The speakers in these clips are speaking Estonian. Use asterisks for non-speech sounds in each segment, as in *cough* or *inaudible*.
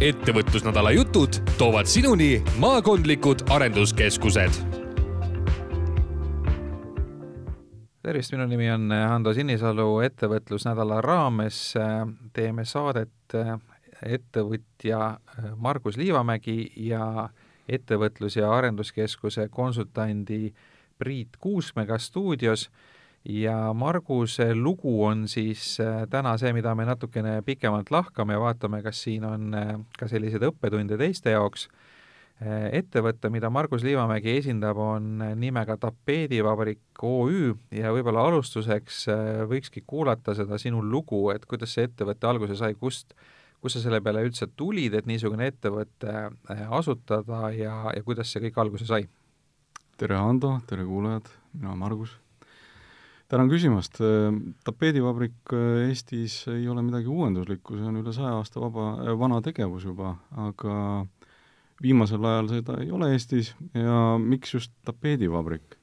ettevõtlusnädala jutud toovad sinuni maakondlikud arenduskeskused. tervist, minu nimi on Hando Sinisalu, ettevõtlusnädala raames teeme saadet ettevõtja Margus Liivamägi ja ettevõtlus- ja arenduskeskuse konsultandi Priit Kuusmäega stuudios ja Marguse lugu on siis äh, täna see, mida me natukene pikemalt lahkame ja vaatame, kas siin on äh, ka selliseid õppetunde teiste jaoks. Äh, ettevõte, mida Margus Liivamägi esindab, on nimega Tapeedivabrik OÜ ja võib-olla alustuseks võikski kuulata seda sinu lugu, et kuidas see ettevõte alguse sai, kust, kust sa selle peale üldse tulid, et niisugune ettevõte asutada ja, ja kuidas see kõik alguse sai? tere, Hando, tere kuulajad, mina olen Margus tänan küsimast, tapeedivabrik äh, Eestis ei ole midagi uuenduslikku, see on üle saja aasta vaba, äh, vana tegevus juba, aga viimasel ajal seda ei ole Eestis ja miks just tapeedivabrik?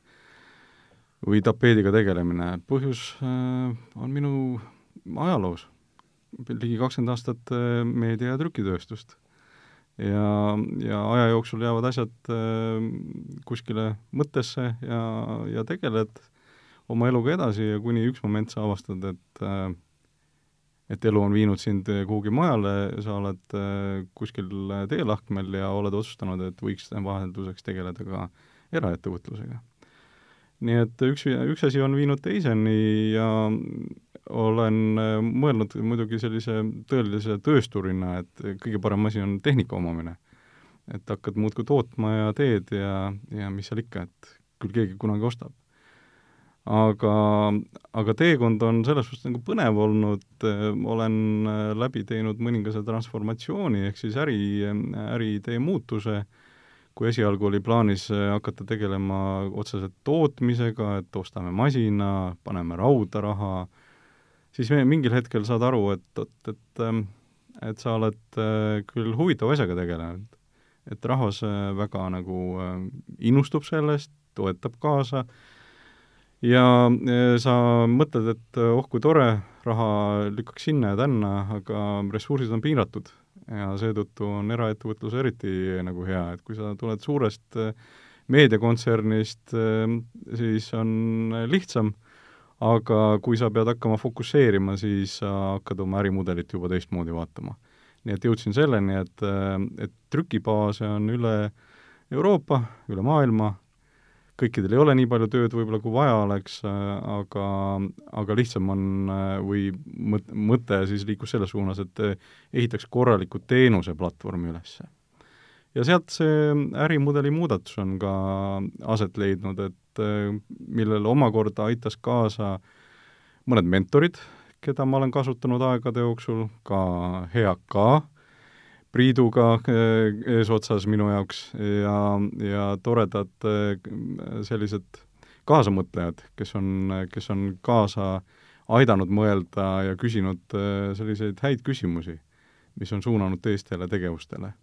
või tapeediga tegelemine, põhjus äh, on minu ajaloos, ligi kakskümmend aastat meedia- ja trükitööstust. ja, ja aja jooksul jäävad asjad kuskile mõttesse ja, ja tegeled oma eluga edasi ja kuni üks moment sa avastad, et äh, et elu on viinud sind kuhugi mujale, sa oled äh, kuskil teelahkmel ja oled otsustanud, et võiks vahelduseks tegeleda ka eraettevõtlusega. nii et üks, üks asi on viinud teiseni ja olen äh, mõelnud muidugi sellise tõelise töösturina, et kõige parem asi on tehnika omamine. et hakkad muudkui tootma ja teed ja, ja mis seal ikka, et küll keegi kunagi ostab aga, aga teekond on selles suhtes nagu põnev olnud, olen äh, läbi teinud mõningase transformatsiooni, ehk siis äri, äriidee muutuse, kui esialgu oli plaanis äh, hakata tegelema otseselt tootmisega, et ostame masina, paneme rauda raha, siis mingil hetkel saad aru, et, et, et ähm, et sa oled äh, küll huvitava asjaga tegelenud, et rahvas väga nagu innustub sellest, toetab kaasa, ja sa mõtled, et oh kui tore, raha lükkaks sinna ja tänna, aga ressursid on piiratud. Ja seetõttu on eraettevõtlus eriti nagu hea, et kui sa tuled suurest meediakontsernist, siis on lihtsam, aga kui sa pead hakkama fokusseerima, siis sa hakkad oma ärimudelit juba teistmoodi vaatama. nii et jõudsin selleni, et, et trükibaase on üle Euroopa, üle maailma, kõikidel ei ole nii palju tööd võib-olla, kui vaja oleks, aga, aga lihtsam on või mõt-, mõte siis liikus selles suunas, et ehitaks korraliku teenuseplatvormi üles. ja sealt see ärimudeli muudatus on ka aset leidnud, et millele omakorda aitas kaasa mõned mentorid, keda ma olen kasutanud aegade jooksul, ka hea ka, Priiduga eh, eesotsas minu jaoks. Ja, ja toredad eh, sellised kaasamõtlejad, kes on, kes on kaasa aidanud mõelda ja küsinud eh, selliseid häid küsimusi, mis on suunanud teistele tegevustele.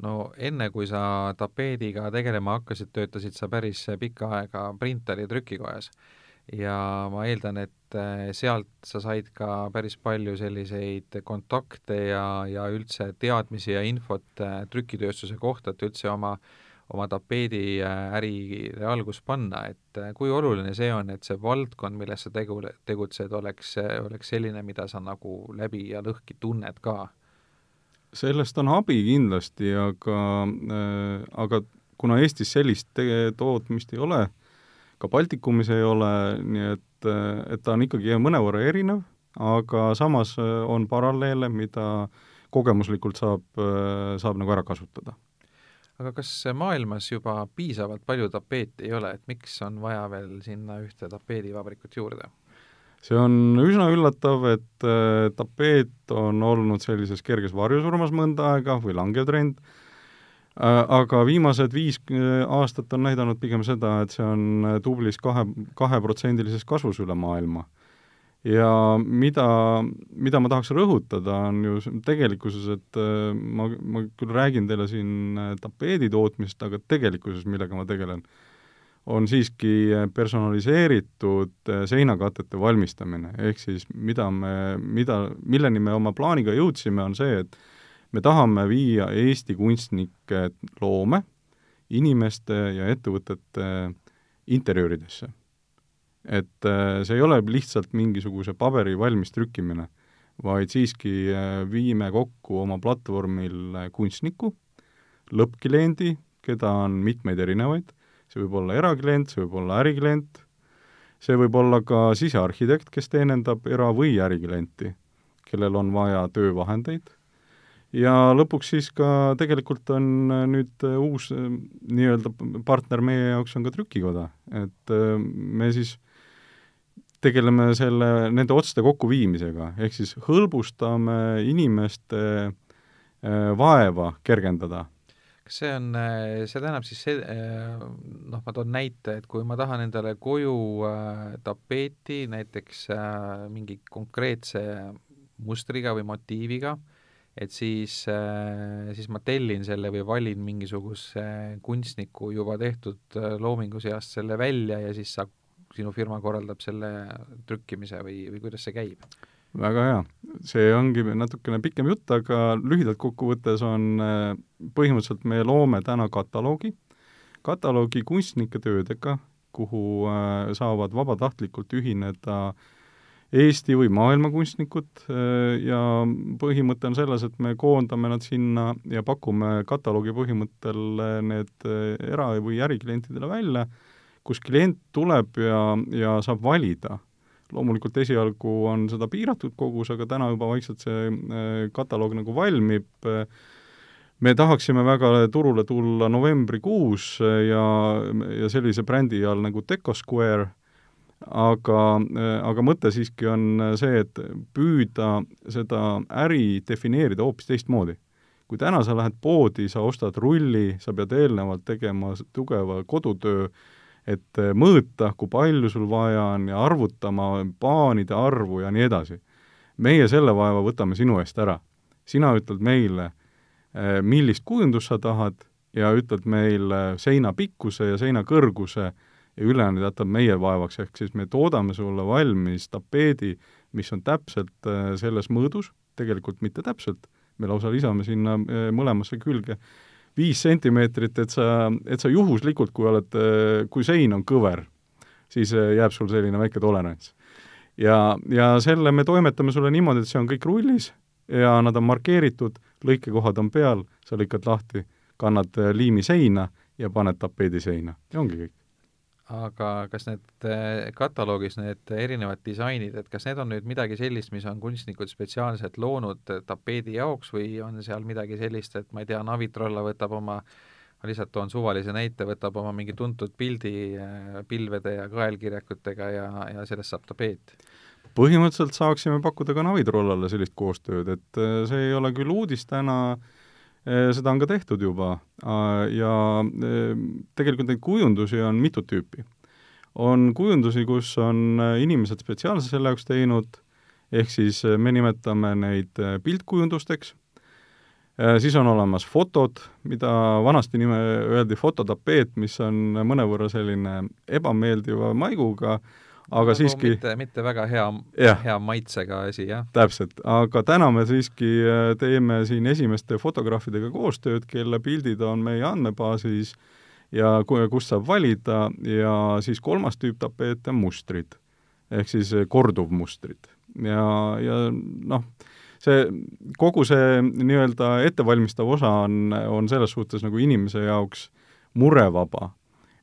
No enne, kui sa tapeediga tegelema hakkasid, töötasid sa päris pikka aega printeri trükikojas ja ma eeldan, et äh, sealt sa said ka päris palju selliseid kontakte ja, ja üldse teadmisi ja infot äh, trükitööstuse kohta, et üldse oma, oma tapeediärile äh, algust panna, et kui oluline see on, et see valdkond, milles sa tegu, tegutsed, oleks, oleks selline, mida sa nagu läbi ja lõhki tunned ka? sellest on abi kindlasti, aga äh,, aga kuna Eestis sellist tootmist ei ole, ka Baltikumis ei ole, nii et, et ta on ikkagi mõnevõrra erinev, aga samas äh, on paralleele, mida kogemuslikult saab, äh, saab nagu ära kasutada. aga kas maailmas juba piisavalt palju tapeeti ei ole, et miks on vaja veel sinna ühte tapeedivabrikut juurde? see on üsna üllatav, et äh, tapeet on olnud sellises kerges varjusurmas mõnda aega või langev trend, aga viimased viis äh, aastat on näidanud pigem seda, et see on äh, tublis kahe, kaheprotsendilises kasvus üle maailma. ja mida, mida ma tahaks rõhutada, on ju tegelikkuses, et ma, ma küll räägin teile siin tapeedi tootmist, aga tegelikkuses, millega ma tegelen, on siiski personaliseeritud seinakatete valmistamine, ehk siis mida me, mida, milleni me oma plaaniga jõudsime, on see, et me tahame viia Eesti kunstnike loome inimeste ja ettevõtete interjööridesse. et äh, see ei ole lihtsalt mingisuguse paberi valmis trükkimine, vaid siiski äh, viime kokku oma platvormil kunstniku, lõppkliendi, keda on mitmeid erinevaid, see võib olla eraklient, see võib olla äriklient, see võib olla ka sisearhitekt, kes teenindab era- või äriklienti, kellel on vaja töövahendeid, ja lõpuks siis ka tegelikult on nüüd uus nii-öelda partner meie jaoks on ka trükikoda, et me siis tegeleme selle, nende otste kokkuviimisega, ehk siis hõlbustame inimeste vaeva kergendada. Kas see on, see tähendab siis see, noh, ma toon näite, et kui ma tahan endale koju äh, tapeeti näiteks äh, mingi konkreetse mustriga või motiiviga, et siis äh,, siis ma tellin selle või valin mingisuguse kunstniku juba tehtud äh, loomingu seast selle välja ja siis saab, sinu firma korraldab selle trükkimise või, või kuidas see käib? väga hea, see ongi natukene pikem jutt, aga lühidalt kokkuvõttes on äh, põhimõtteliselt me loome täna kataloogi, kataloogi kunstnike töödega, kuhu äh, saavad vabatahtlikult ühineda Eesti või maailma kunstnikud äh, ja põhimõte on selles, et me koondame nad sinna ja pakume kataloogi põhimõttel need era- või äriklientidele välja, kus klient tuleb ja, ja saab valida. Loomulikult esialgu on seda piiratud kogus, aga täna juba vaikselt see äh, kataloog nagu valmib, me tahaksime väga turule tulla novembrikuus ja, ja sellise brändi all nagu Deco Square, aga, aga mõte siiski on see, et püüda seda äri defineerida hoopis teistmoodi. kui täna sa lähed poodi, sa ostad rulli, sa pead eelnevalt tegema tugeva kodutöö, et äh, mõõta, kui palju sul vaja on ja arvutama paanide arvu ja nii edasi. meie selle vaeva võtame sinu eest ära. sina ütled meile, äh, millist kujundust sa tahad ja ütled meile seina pikkuse ja seina kõrguse ja ülejäänud jätab meie vaevaks, ehk siis me toodame sulle valmis tapeedi, mis on täpselt äh, selles mõõdus, tegelikult mitte täpselt, me lausa lisame sinna mõlemasse külge. Viis sentimeetrit, et sa, et sa juhuslikult, kui oled, kui sein on kõver, siis jääb sul selline väike tolerants. ja, ja selle me toimetame sulle niimoodi, et see on kõik rullis ja nad on markeeritud, lõikekohad on peal, sa lõikad lahti, kannad liimi seina ja paned tapeedi seina. Ja ongi kõik aga kas need eh, kataloogis need erinevad disainid, et kas need on nüüd midagi sellist, mis on kunstnikud spetsiaalselt loonud tapeedi jaoks või on seal midagi sellist, et ma ei tea, Navitrolla võtab oma ma lihtsalt toon suvalise näite, võtab oma mingi tuntud pildi eh, pilvede ja kaelkirjakutega ja, ja sellest saab tapeet? põhimõtteliselt saaksime pakkuda ka Navitrollale sellist koostööd, et see ei ole küll uudis täna, seda on ka tehtud juba ja tegelikult neid kujundusi on mitut tüüpi. on kujundusi, kus on inimesed spetsiaalselt selle jaoks teinud, ehk siis me nimetame neid piltkujundusteks, siis on olemas fotod, mida vanasti nime öeldi fototapeet, mis on mõnevõrra selline ebameeldiva maiguga, aga nagu siiski mitte, mitte väga hea, hea maitsega asi, jah. täpselt, aga täna me siiski äh, teeme siin esimeste fotograafidega koostööd, kelle pildid on meie andmebaasis ja kust saab valida. Ja siis kolmas tüüp tapeete on mustrid, ehk siis äh, korduvmustrid. ja, ja noh, see, kogu see nii-öelda ettevalmistav osa on, on selles suhtes nagu inimese jaoks murevaba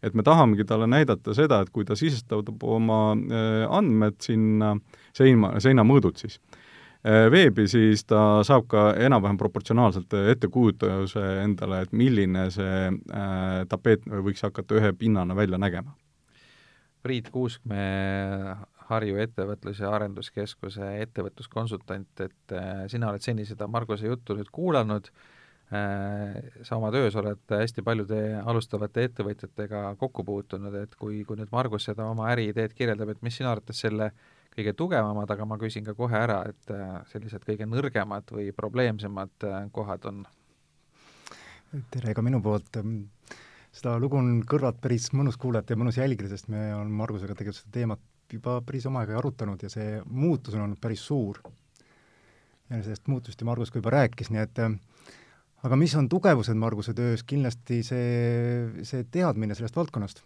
et me tahamegi talle näidata seda, et kui ta sisestab oma äh, andmed sinna seina, seinamõõdud siis, äh, veebi, siis ta saab ka enam-vähem proportsionaalselt ettekujutuse endale, et milline see äh, tapeet võiks hakata ühe pinnana välja nägema. Priit Kuuskmäe, Harju Ettevõtlus- ja Arenduskeskuse ettevõtluskonsultant, et sina oled seni seda Marguse juttu nüüd kuulanud sa oma töös oled hästi paljude alustavate ettevõtjatega kokku puutunud, et kui, kui nüüd Margus seda oma äriideed kirjeldab, et mis sinu arvates selle kõige tugevamad, aga ma küsin ka kohe ära, et äh, sellised kõige nõrgemad või probleemsemad äh, kohad on? tere ka minu poolt, seda lugu on kõrvalt päris mõnus kuulata ja mõnus jälgida, sest me oleme Margusega tegelikult seda teemat juba päris oma aega arutanud ja see muutus on olnud päris suur ja sellest muutust ju Margus ka juba rääkis, nii et aga mis on tugevused Marguse töös, kindlasti see, see teadmine sellest valdkonnast.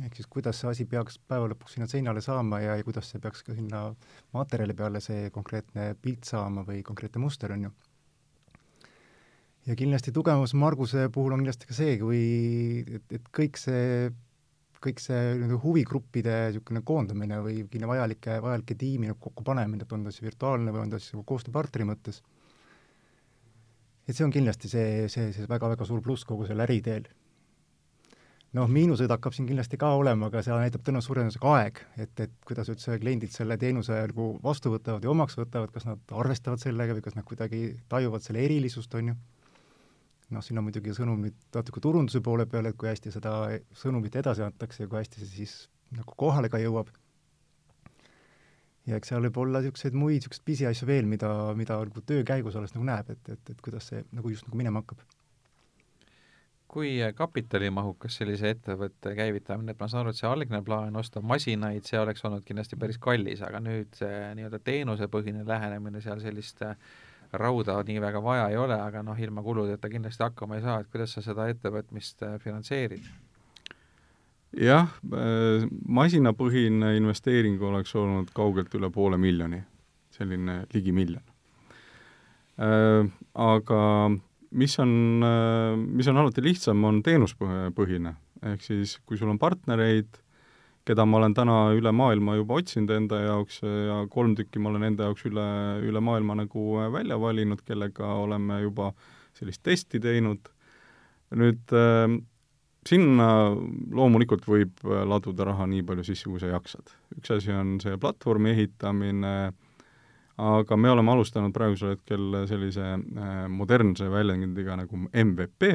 ehk siis kuidas see asi peaks päeva lõpuks sinna seinale saama ja, ja kuidas see peaks ka sinna materjali peale see konkreetne pilt saama või konkreetne muster, on ju. ja kindlasti tugevus Marguse puhul on kindlasti ka see, kui et, et kõik see kõik see nii-öelda huvigruppide niisugune koondamine või mingi vajalike, vajalike tiimi nagu kokku panemine, et on ta siis virtuaalne või on ta siis nagu koostööpartneri mõttes, et see on kindlasti see, see, see väga-väga suur pluss kogu sellel äriteel. noh, miinuseid hakkab siin kindlasti ka olema, aga seal näitab tõenäoliselt suure tõenäosusega aeg, et, et kuidas üldse kliendid selle teenuse nagu vastu võtavad ja omaks võtavad, kas nad arvestavad sellega või kas nad kuidagi tajuvad selle erilisust, on ju noh, siin on muidugi sõnumid natuke turunduse poole peal, et kui hästi seda sõnumit edasi antakse ja kui hästi see siis nagu kohale ka jõuab. Ja eks seal võib olla niisuguseid muid niisuguseid pisiasju veel, mida, mida nagu töö käigus alles nagu näeb, et, et, et kuidas see nagu just nagu minema hakkab kui kapitalimahukas sellise ettevõtte käivitamine, et ma saan aru, et see algne plaan osta masinaid, see oleks olnud kindlasti päris kallis, aga nüüd see nii-öelda teenusepõhine lähenemine seal sellist äh, rauda nii väga vaja ei ole, aga noh, ilma kuludeta kindlasti hakkama ei saa, et kuidas sa seda ettevõtmist äh, finantseerid? Jah, äh, masinapõhine investeering oleks olnud kaugelt üle poole miljoni, selline ligi miljon. Äh, aga mis on, mis on alati lihtsam, on teenuspõhine, ehk siis kui sul on partnereid, keda ma olen täna üle maailma juba otsinud enda jaoks ja kolm tükki ma olen enda jaoks üle, üle maailma nagu välja valinud, kellega oleme juba sellist testi teinud. nüüd äh, sinna loomulikult võib laduda raha nii palju sisse, kui sa jaksad. üks asi on see platvormi ehitamine, aga me oleme alustanud praegusel hetkel sellise äh, modernse väljendiga nagu MVP,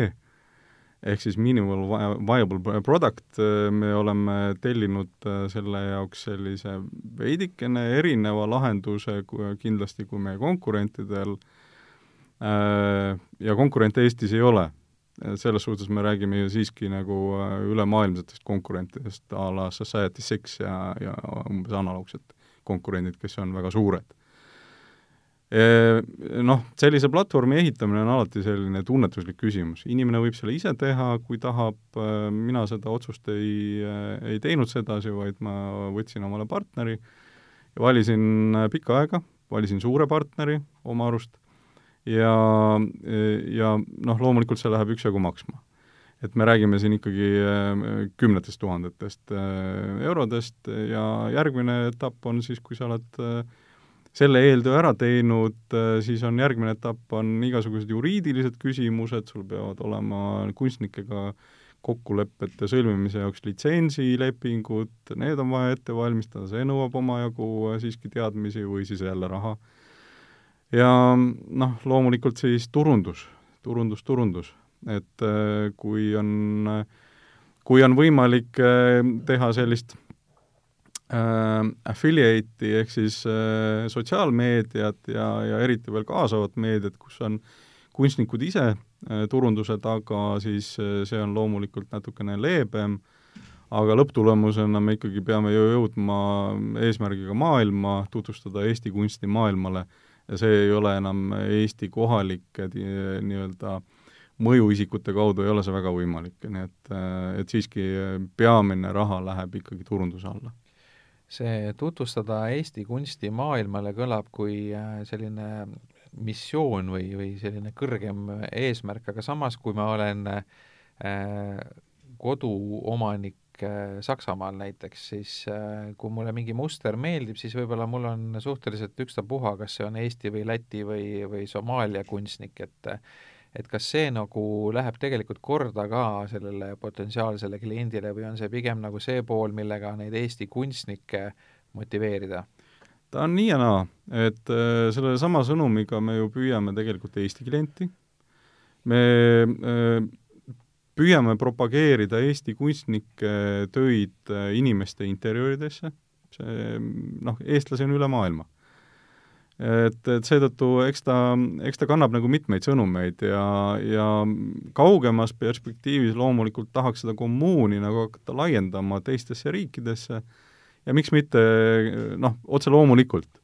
ehk siis minimal viable product, äh, me oleme tellinud äh, selle jaoks sellise veidikene erineva lahenduse kindlasti kui meie konkurentidel äh, ja konkurente Eestis ei ole. Selles suhtes me räägime ju siiski nagu ülemaailmsetest konkurentidest a la Society Six ja, ja umbes analoogsed konkurendid, kes on väga suured. Noh, sellise platvormi ehitamine on alati selline tunnetuslik küsimus, inimene võib selle ise teha, kui tahab, mina seda otsust ei, ei teinud sedasi, vaid ma võtsin omale partneri ja valisin pikka aega, valisin suure partneri oma arust ja, ja noh, loomulikult see läheb üksjagu maksma. et me räägime siin ikkagi kümnetest tuhandetest eurodest ja järgmine etapp on siis, kui sa oled äh, selle eeltöö ära teinud, äh, siis on järgmine etapp, on igasugused juriidilised küsimused, sul peavad olema kunstnikega kokkulepete sõlmimise jaoks litsentsilepingud, need on vaja ette valmistada, see nõuab omajagu äh, siiski teadmisi või siis jälle raha. Ja noh, loomulikult siis turundus, turundus, turundus, et äh, kui on, kui on võimalik teha sellist äh, affiliate'i ehk siis äh, sotsiaalmeediat ja, ja eriti veel kaasavat meediat, kus on kunstnikud ise äh, turunduse taga, siis äh, see on loomulikult natukene leebem, aga lõpptulemusena me ikkagi peame ju jõudma eesmärgiga maailma, tutvustada Eesti kunsti maailmale ja see ei ole enam Eesti kohalike nii-öelda mõjuisikute kaudu ei ole see väga võimalik, nii et, et siiski peamine raha läheb ikkagi turunduse alla. See tutvustada Eesti kunsti maailmale kõlab kui äh, selline missioon või, või selline kõrgem eesmärk, aga samas, kui ma olen äh, koduomanik äh, Saksamaal näiteks, siis äh, kui mulle mingi muster meeldib, siis võib-olla mul on suhteliselt ükstapuha, kas see on Eesti või Läti või, või Somaalia kunstnik, et et kas see nagu läheb tegelikult korda ka sellele potentsiaalsele kliendile või on see pigem nagu see pool, millega neid Eesti kunstnikke motiveerida? ta on nii ja naa, et äh, sellesama sõnumiga me ju püüame tegelikult Eesti klienti, me püüame propageerida Eesti kunstnike töid äh, inimeste interjööridesse, see noh, eestlasi on üle maailma. Et, et seetõttu eks ta, eks ta kannab nagu mitmeid sõnumeid ja, ja kaugemas perspektiivis loomulikult tahaks seda kommuuni nagu hakata laiendama teistesse riikidesse. Ja miks mitte noh, otse loomulikult,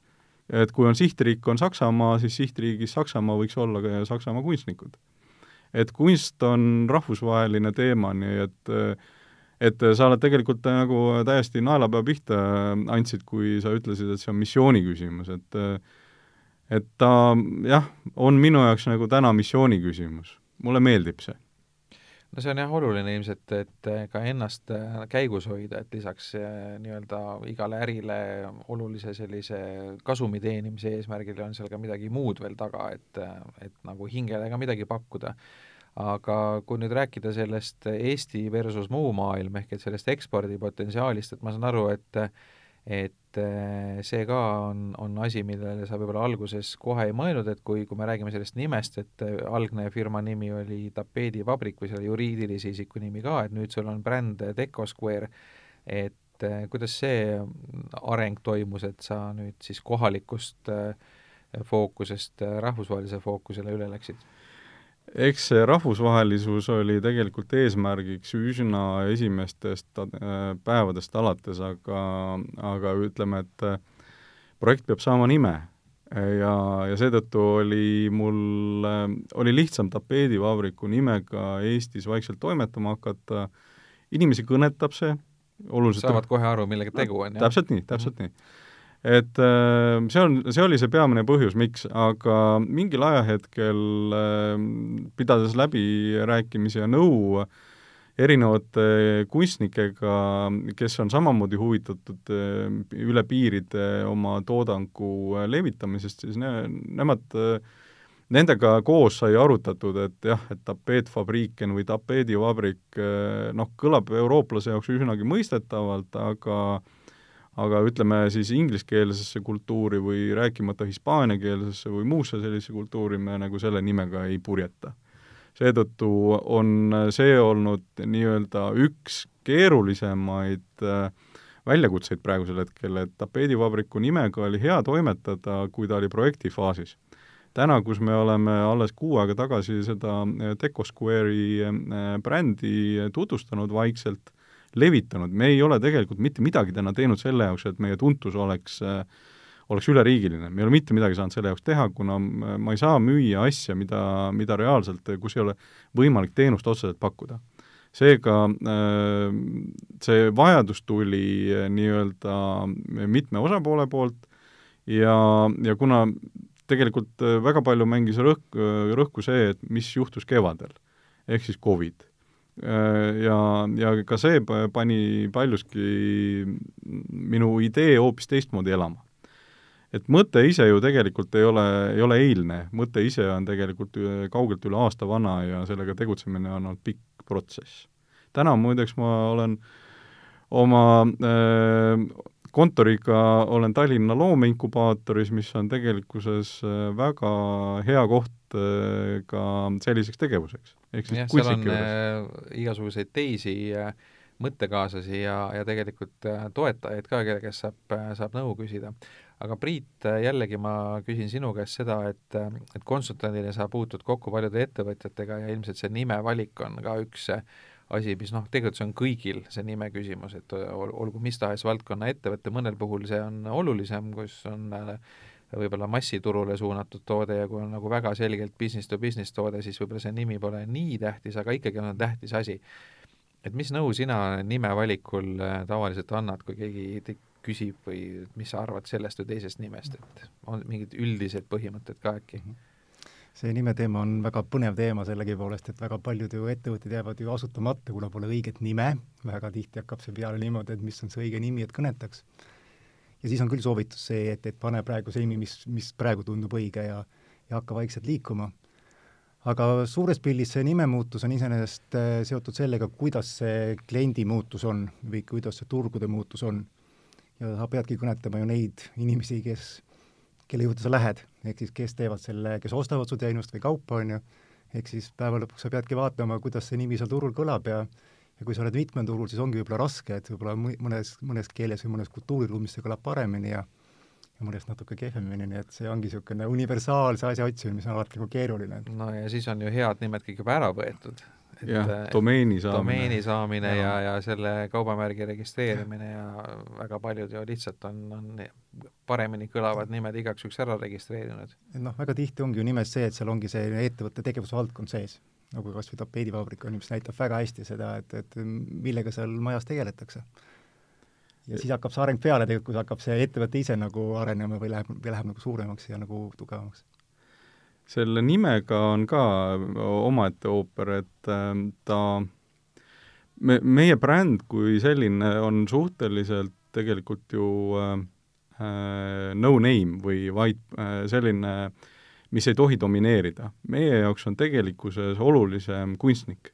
et kui on sihtriik, on Saksamaa, siis sihtriigis Saksamaa võiks olla ka Saksamaa kunstnikud. Et kunst on rahvusvaheline teema, nii et et sa oled tegelikult nagu täiesti naelapea pihta andsid, kui sa ütlesid, et see on missiooni küsimus, et et ta jah, on minu jaoks nagu täna missiooni küsimus. mulle meeldib see no see on jah oluline ilmselt, et ka ennast äh, käigus hoida, et lisaks äh, nii-öelda igale ärile olulise sellise kasumi teenimise eesmärgil on seal ka midagi muud veel taga, et, et nagu hingele ka midagi pakkuda. aga kui nüüd rääkida sellest Eesti versus muu maailm, ehk et sellest ekspordipotentsiaalist, et ma saan aru, et et eh, see ka on, on asi, millele sa võib-olla alguses kohe ei mõelnud, et kui, kui me räägime sellest nimest, et eh, algne firma nimi oli tapeedivabrik või selle juriidilise isiku nimi ka, et nüüd sul on bränd Deco Square, et eh, kuidas see areng toimus, et sa nüüd siis kohalikust fookusest rahvusvahelise fookusele üle läksid? Eks see rahvusvahelisus oli tegelikult eesmärgiks üsna esimestest äh, päevadest alates, aga, aga ütleme, et äh, projekt peab saama nime ja, ja seetõttu oli mul, äh, oli lihtsam tapeedivabriku nimega Eestis vaikselt toimetama hakata, inimesi kõnetab see, oluliselt saavad kohe aru, millega tegu on, jah? täpselt nii, täpselt mm -hmm. nii et äh, see on, see oli see peamine põhjus, miks, aga mingil ajahetkel äh, pidades läbirääkimisi ja nõu erinevate kunstnikega, kes on samamoodi huvitatud äh, üle piiride oma toodangu levitamisest, siis ne-, nemad Nendega koos sai arutatud, et jah, et tapeetfabriiken või tapeedivabrik noh, kõlab eurooplase jaoks üsnagi mõistetavalt, aga aga ütleme siis ingliskeelsesse kultuuri või rääkimata hispaaniakeelsesse või muusse sellisesse kultuuri me nagu selle nimega ei purjeta. seetõttu on see olnud nii-öelda üks keerulisemaid äh, väljakutseid praegusel hetkel, et tapeedivabriku nimega oli hea toimetada, kui ta oli projektifaasis. täna, kus me oleme alles kuu aega tagasi seda Deco Square'i äh, brändi tutvustanud vaikselt, levitanud, me ei ole tegelikult mitte midagi täna teinud selle jaoks, et meie tuntus oleks äh, oleks üleriigiline, me ei ole mitte midagi saanud selle jaoks teha, kuna ma ei saa müüa asja, mida, mida reaalselt, kus ei ole võimalik teenust otseselt pakkuda. seega äh, see vajadus tuli äh, nii-öelda mitme osapoole poolt ja, ja kuna tegelikult väga palju mängis rõhk, rõhku see, et mis juhtus kevadel, ehk siis Covid Äh, ja, ja ka see pani paljuski minu idee hoopis teistmoodi elama. et mõte ise ju tegelikult ei ole, ei ole eilne, mõte ise on tegelikult kaugelt üle aasta vana ja sellega tegutsemine on olnud pikk protsess. täna muideks ma olen oma äh, kontoriga olen Tallinna loomeinkubaatoris, mis on tegelikkuses äh, väga hea koht äh, ka selliseks tegevuseks ehk siis seal on äh, igasuguseid teisi äh, mõttekaaslasi ja, ja tegelikult äh, toetajaid ka, kelle käest saab, saab nõu küsida. aga Priit, jällegi ma küsin sinu käest seda, et, et konsultandina sa puutud kokku paljude ettevõtjatega ja ilmselt see nimevalik on ka üks asi, mis noh, tegelikult see on kõigil see nime küsimus, et olgu mis tahes valdkonna ettevõte, mõnel puhul see on olulisem, kus on äh, võib-olla massiturule suunatud toode ja kui on nagu väga selgelt business to business toode, siis võib-olla see nimi pole nii tähtis, aga ikkagi on tähtis asi. et mis nõu sina nime valikul äh, tavaliselt annad, kui keegi küsib või mis sa arvad sellest või teisest nimest, et on mingid üldised põhimõtted ka äkki? Mhm. see nimeteema on väga põnev teema sellegipoolest, et väga paljud ju ettevõtted jäävad ju asutamata, kuna pole õiget nime, väga tihti hakkab see peale niimoodi, et mis on see õige nimi, et kõnetaks ja siis on küll soovitus see, et, et pane praegu see nimi, mis, mis praegu tundub õige ja ja hakka vaikselt liikuma. aga suures pildis see nimemuutus on iseenesest äh, seotud sellega, kuidas see kliendi muutus on või kuidas see turgude muutus on. ja sa peadki kõnetama ju neid inimesi, kes, kelle juurde sa lähed, ehk siis kes teevad selle, kes ostavad su teenust või kaupa, on ju, ehk siis päeva lõpuks sa peadki vaatama, kuidas see nimi seal turul kõlab ja ja kui sa oled mitmel turul, siis ongi võib-olla raske, et võib-olla mõnes, mõnes keeles või mõnes kultuuriruumis see kõlab paremini ja ja mõnest natuke kehvemini, nii et see ongi niisugune universaalse asja otsimine, mis on alati nagu keeruline. no ja siis on ju head nimed kõik juba ära võetud, jah, domeeni saamine. domeeni saamine ja, ja, ja selle kaubamärgi registreerimine ja väga paljud ju lihtsalt on, on paremini kõlavad nimed igaks juhuks ära registreerinud. noh, väga tihti ongi ju nimes see, et seal ongi see ettevõtte tegevusvaldkond sees, nagu kas või tapeedivabrik on ju, mis näitab väga hästi seda, et, et millega seal majas tegeletakse. ja siis hakkab see areng peale tegelikult, kui hakkab see ettevõte ise nagu arenema või läheb, või läheb nagu suuremaks ja nagu tugevamaks selle nimega on ka omaette ooper, et ähm, ta, me, meie bränd kui selline on suhteliselt tegelikult ju äh, äh, no name või vaid äh, selline, mis ei tohi domineerida. meie jaoks on tegelikkuses olulisem kunstnik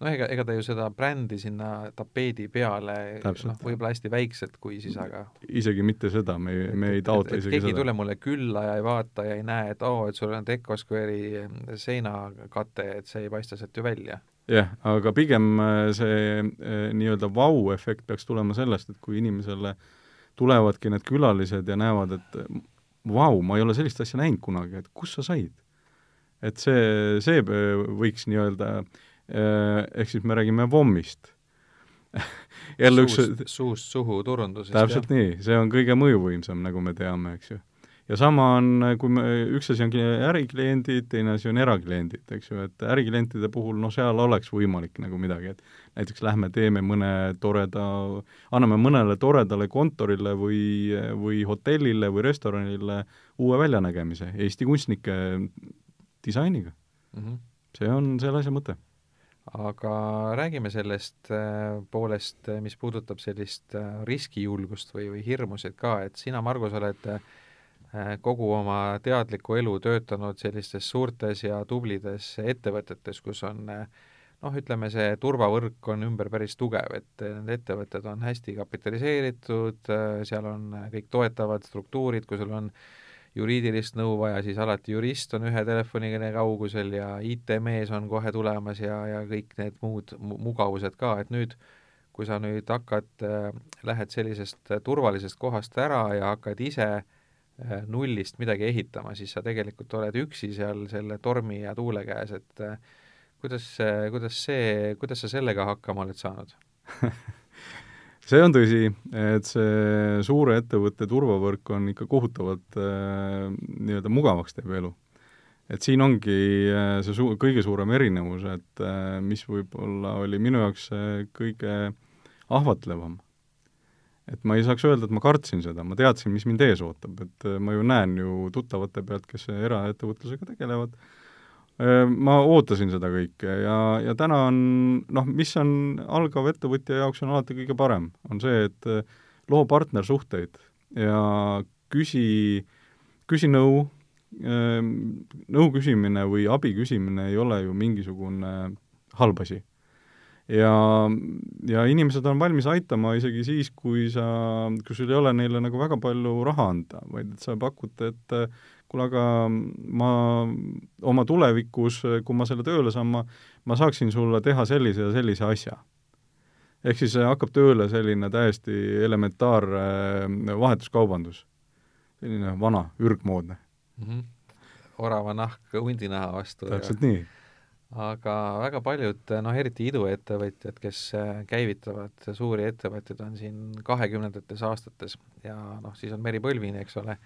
no ega, ega ta ju seda brändi sinna tapeedi peale noh, võib-olla hästi väikselt, kui siis aga isegi mitte seda, me, me ei taotle isegi keegi seda. keegi ei tule mulle külla ja ei vaata ja ei näe, et oo oh,, et sul on Deco Square'i seinakate, et see ei paista sealt ju välja. jah, aga pigem äh, see äh, nii-öelda vau-efekt peaks tulema sellest, et kui inimesele tulevadki need külalised ja näevad, et vau, ma ei ole sellist asja näinud kunagi, et kust sa said? et see, see võiks nii-öelda äh, Äh, ehk siis me räägime VOM-ist *laughs* jälle üks suust suhu turundusest. täpselt jah. nii, see on kõige mõjuvõimsam, nagu me teame, eks ju. Ja sama on, kui me, üks asi on ärikliendid, teine asi on erakliendid, eks ju, et äriklientide puhul noh, seal oleks võimalik nagu midagi, et näiteks lähme teeme mõne toreda, anname mõnele toredale kontorile või, või hotellile või restoranile uue väljanägemise Eesti kunstnike disainiga mm. -hmm. see on selle asja mõte aga räägime sellest äh, poolest, äh, mis puudutab sellist äh, riskijulgust või, või hirmusid ka, et sina, Margus, oled kogu oma teadlikku elu töötanud sellistes suurtes ja tublides ettevõtetes, kus on noh, ütleme see turvavõrk on ümber päris tugev, et need ettevõtted on hästi kapitaliseeritud, seal on kõik toetavad struktuurid, kui sul on äh, juriidilist nõu vaja, siis alati jurist on ühe telefonikõne kaugusel ja IT-mees on kohe tulemas ja, ja kõik need muud mugavused ka, et nüüd kui sa nüüd hakkad äh,, lähed sellisest turvalisest kohast ära ja hakkad ise äh, nullist midagi ehitama, siis sa tegelikult oled üksi seal selle tormi ja tuule käes, et äh, kuidas, kuidas see, kuidas sa sellega hakkama oled saanud *laughs* see on tõsi, et see suure ettevõtte turvavõrk on ikka kohutavalt äh, nii-öelda mugavaks teeb elu. et siin ongi äh, see su-, kõige suurem erinevus, et äh, mis võib-olla oli minu jaoks kõige ahvatlevam. Et ma ei saaks öelda, et ma kartsin seda, ma teadsin, mis mind ees ootab, et ma ju näen ju tuttavate pealt, kes eraettevõtlusega tegelevad, ma ootasin seda kõike ja, ja täna on noh, mis on algav ettevõtja jaoks on alati kõige parem, on see, et loo partnersuhteid ja küsi, küsi nõu, nõu küsimine või abi küsimine ei ole ju mingisugune halb asi. Ja, ja inimesed on valmis aitama isegi siis, kui sa, kui sul ei ole neile nagu väga palju raha anda, vaid et sa pakud, et kuule, aga ma oma tulevikus, kui ma selle tööle saan, ma, ma saaksin sulle teha sellise ja sellise asja. ehk siis hakkab tööle selline täiesti elementaarne äh, vahetuskaubandus. selline vana, ürgmoodne mm. -hmm. orava nahk hundinaha vastu. täpselt ja... nii aga väga paljud, noh eriti iduettevõtjad, kes äh, käivitavad suuri ettevõtteid, on siin kahekümnendates aastates. Ja noh, siis on Meri Põlvini, eks ole,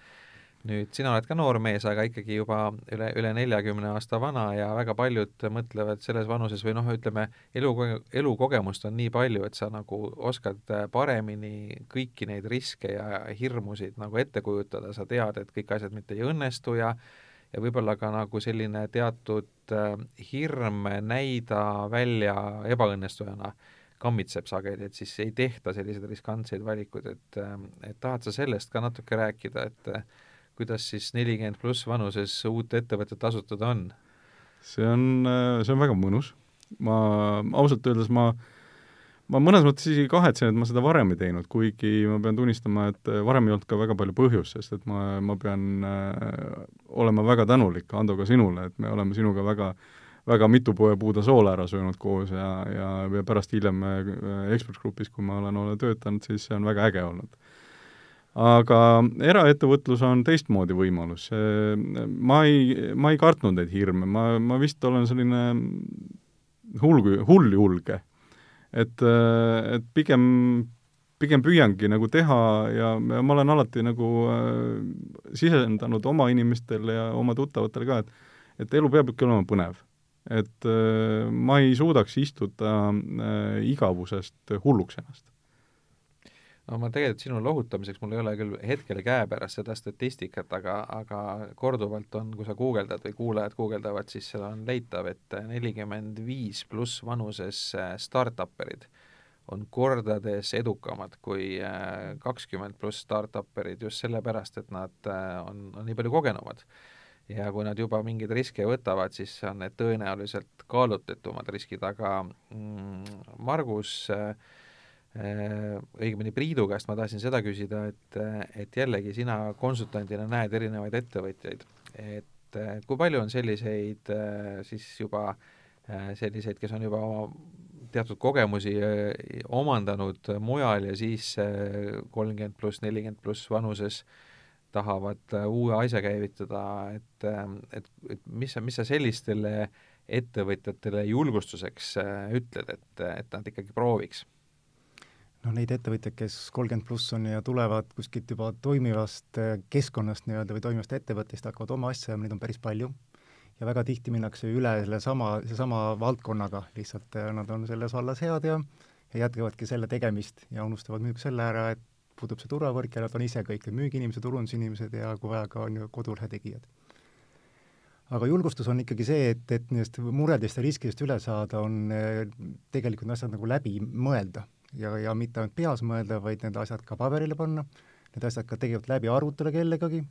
nüüd sina oled ka noor mees, aga ikkagi juba üle, üle neljakümne aasta vana ja väga paljud mõtlevad selles vanuses või noh, ütleme, elu, elukogemust on nii palju, et sa nagu oskad paremini kõiki neid riske ja hirmusid nagu ette kujutada, sa tead, et kõik asjad mitte ei õnnestu ja võib-olla ka nagu selline teatud äh, hirm näida välja ebaõnnestujana kammitseb sageli, et siis ei tehta selliseid riskantseid valikuid, et, äh, et tahad sa sellest ka natuke rääkida, et kuidas siis nelikümmend pluss vanuses uut ettevõtet asutada on? see on, see on väga mõnus. ma ausalt öeldes ma, ma mõnes mõttes isegi kahetsen, et ma seda varem ei teinud, kuigi ma pean tunnistama, et varem ei olnud ka väga palju põhjust, sest et ma, ma pean äh, olema väga tänulik, Ando, ka sinule, et me oleme sinuga väga väga mitu puuda soola ära söönud koos ja, ja, ja pärast hiljem äh, Ekspress Grupis, kui ma olen, olen töötanud, siis see on väga äge olnud aga eraettevõtlus on teistmoodi võimalus. ma ei, ma ei kartnud neid hirme, ma, ma vist olen selline hull, hulljulge. Et, et pigem, pigem püüangi nagu teha ja ma olen alati nagu äh, sisendanud oma inimestele ja oma tuttavatele ka, et et elu peab ikka olema põnev. et äh, ma ei suudaks istuda äh, igavusest hulluks ennast no ma tegelikult sinu lohutamiseks, mul ei ole küll hetkel käepärast seda statistikat, aga, aga korduvalt on, kui sa guugeldad või kuulajad guugeldavad, siis seal on leitav, et nelikümmend viis pluss vanuses äh, startup'erid on kordades edukamad kui äh, kakskümmend pluss startup'erid just sellepärast, et nad äh, on, on nii palju kogenumad. ja kui nad juba mingeid riske võtavad, siis on need tõenäoliselt kaalutletumad riskid, aga mm, Margus Äh, õigemini Priidu käest ma tahtsin seda küsida, et, et jällegi sina konsultandina näed erinevaid ettevõtjaid, et kui palju on selliseid äh, siis juba äh, selliseid, kes on juba oma teatud kogemusi omandanud mujal ja siis kolmkümmend pluss, nelikümmend pluss vanuses tahavad uue asja käivitada, et, et, et mis sa, mis sa sellistele ettevõtjatele julgustuseks ütled, et, et nad ikkagi prooviks? Noh, neid ettevõtjaid, kes kolmkümmend pluss on ja tulevad kuskilt juba toimivast äh, keskkonnast nii-öelda või toimivast ettevõttest, hakkavad oma asja ajama, neid on päris palju. ja väga tihti minnakse üle sellesama, seesama valdkonnaga, lihtsalt äh, nad on selles vallas head ja ja jätkavadki selle tegemist ja unustavad muidugi selle ära, et puudub see turvavõrk ja nad on ise kõik need müügiinimesed, turundusinimesed ja kui vaja, ka on ju kodulehel tegijad aga julgustus on ikkagi see, et, et nendest muredest ja riskidest üle saada, on äh, tegelikult need asjad nagu läbi mõelda ja, ja mitte ainult peas mõelda, vaid need asjad ka paberile panna, need asjad ka tegelikult läbi arutada kellegagi.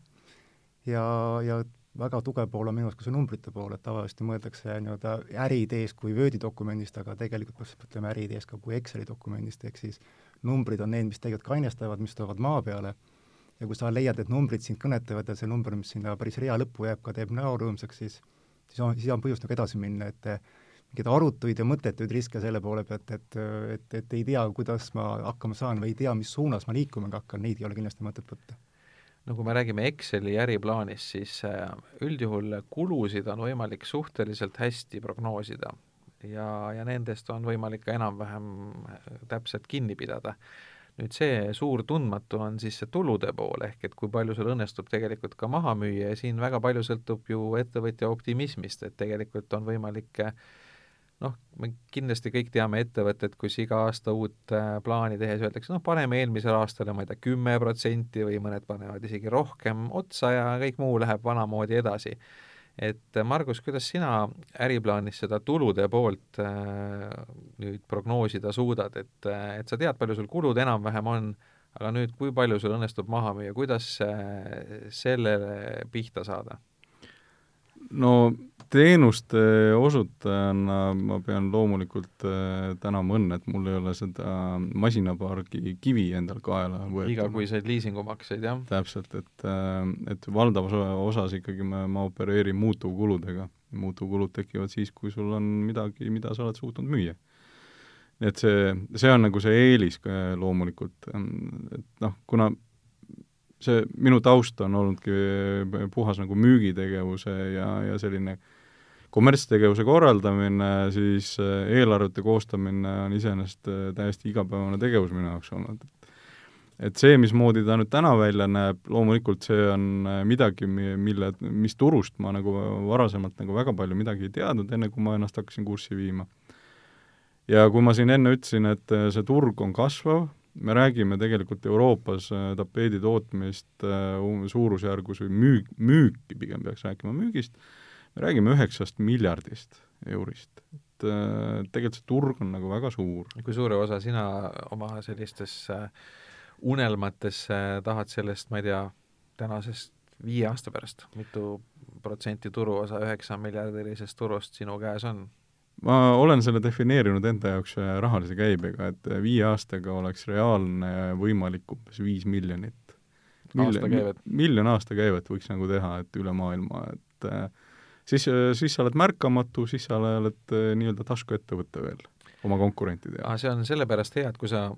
Ja, ja väga tugev pool on minu arust ka see numbrite pool, et tavaliselt mõeldakse nii-öelda äriideest kui Wordi dokumendist, aga tegelikult peaks mõtlema äriideest ka kui Exceli dokumendist, ehk siis numbrid on need, mis tegelikult kainestavad, mis toovad maa peale, ja kui sa leiad, et numbrid sind kõnetavad ja see number, mis sinna päris rea lõppu jääb, ka teeb näo rõõmsaks, siis siis on, siis on põhjust nagu edasi minna, et mingeid arutuid ja mõttetuid riske selle poole pealt, et, et, et ei tea, kuidas ma hakkama saan või ei tea, mis suunas ma liikuma hakkan, neid ei ole kindlasti mõtet võtta. no kui me räägime Exceli äriplaanist, siis äh, üldjuhul kulusid on võimalik suhteliselt hästi prognoosida ja, ja nendest on võimalik ka enam-vähem äh, täpselt kinni pidada nüüd see suur tundmatu on siis see tulude pool, ehk et kui palju sul õnnestub tegelikult ka maha müüa ja siin väga palju sõltub ju ettevõtja optimismist, et tegelikult on võimalik äh, noh, me kindlasti kõik teame ettevõtet, kus iga aasta uut äh, plaani tehes öeldakse, noh, paneme eelmisele aastale, ma ei tea, kümme protsenti või mõned panevad isegi rohkem otsa ja kõik muu läheb vanamoodi edasi. et äh, Margus, kuidas sina äriplaanis seda tulude poolt äh, nüüd prognoosida suudad, et, äh, et sa tead, palju sul kulud enam-vähem on, aga nüüd, kui palju sul õnnestub maha müüa, kuidas äh, sellele pihta saada? No teenuste osutajana ma pean loomulikult äh, tänama õnne, et mul ei ole seda masinapargi kivi endal kaela võetud. igakuiseid liisingumakseid, jah? täpselt, et, äh, et valdavas osas ikkagi ma, ma opereerin muutuvkuludega. muutuvkulud tekivad siis, kui sul on midagi, mida sa oled suutnud müüa. et see, see on nagu see eelis loomulikult, et noh, kuna see minu taust on olnudki puhas nagu müügitegevuse ja, ja selline kommertstegevuse korraldamine, siis äh, eelarvete koostamine on iseenesest äh, täiesti igapäevane tegevus minu jaoks olnud. et see, mismoodi ta nüüd täna välja näeb, loomulikult see on midagi, mille, mis turust ma nagu varasemalt nagu väga palju midagi ei teadnud, enne kui ma ennast hakkasin kurssi viima. ja kui ma siin enne ütlesin, et see turg on kasvav, me räägime tegelikult Euroopas äh, tapeedi tootmist äh, suurusjärgus või müük, müüki pigem peaks rääkima müügist, me räägime üheksast miljardist eurist. et äh, tegelikult see turg on nagu väga suur. kui suure osa sina oma sellistes unelmates tahad sellest, ma ei tea, tänasest viie aasta pärast, mitu protsenti turuosa üheksa miljardilisest turust sinu käes on? Ma olen selle defineerinud enda jaoks äh, rahalise käibega, et äh, viie aastaga oleks reaalne võimalik umbes viis miljonit. aastakäivet? miljon aastakäivet võiks nagu teha, et üle maailma, et äh, siis, siis sa oled märkamatu, siis sa oled nii-öelda taskuettevõte veel oma konkurentide jaoks. see on sellepärast hea, et kui sa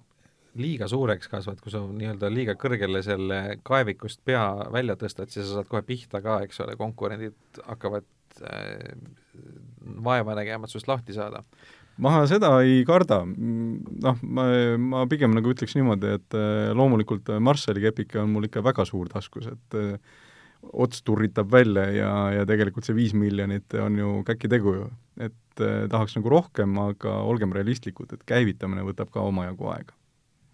liiga suureks kasvad, kui sa nii-öelda liiga kõrgele selle kaevikust pea välja tõstad, siis sa saad kohe pihta ka, eks ole, konkurendid hakkavad äh, vaeva nägema, et sinust lahti saada? ma seda ei karda, noh, ma, ma pigem nagu ütleks niimoodi, et äh, loomulikult Marshalli kepike on mul ikka väga suur taskus, et äh, ots turritab välja ja, ja tegelikult see viis miljonit on ju käkitegu ju. et tahaks nagu rohkem, aga olgem realistlikud, et käivitamine võtab ka omajagu aega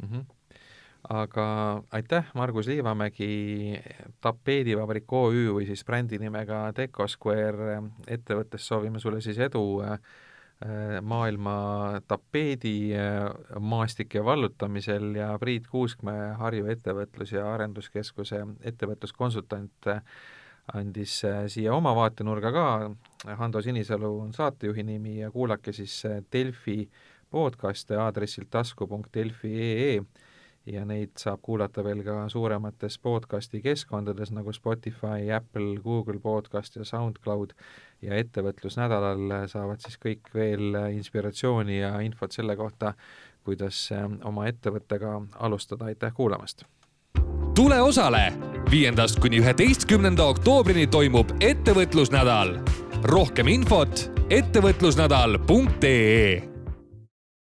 mm. -hmm aga aitäh, Margus Liivamägi, tapeedivabrik OÜ või siis brändi nimega Decosquare ettevõttes soovime sulle siis edu äh, maailma tapeedi äh, vallutamisel ja Priit Kuuskmäe, Harju Ettevõtlus- ja Arenduskeskuse ettevõtluskonsultant, äh, andis siia oma vaatenurga ka, Hando Sinisalu on saatejuhi nimi ja kuulake siis Delfi podcast'e aadressilt tasku.delfi.ee ja neid saab kuulata veel ka suuremates podcasti keskkondades nagu Spotify, Apple, Google Podcast ja SoundCloud ja ettevõtlusnädalal saavad siis kõik veel inspiratsiooni ja infot selle kohta, kuidas äh, oma ettevõttega alustada, aitäh kuulamast! tule osale! viiendast kuni üheteistkümnenda oktoobrini toimub ettevõtlusnädal. rohkem infot ettevõtlusnädal.ee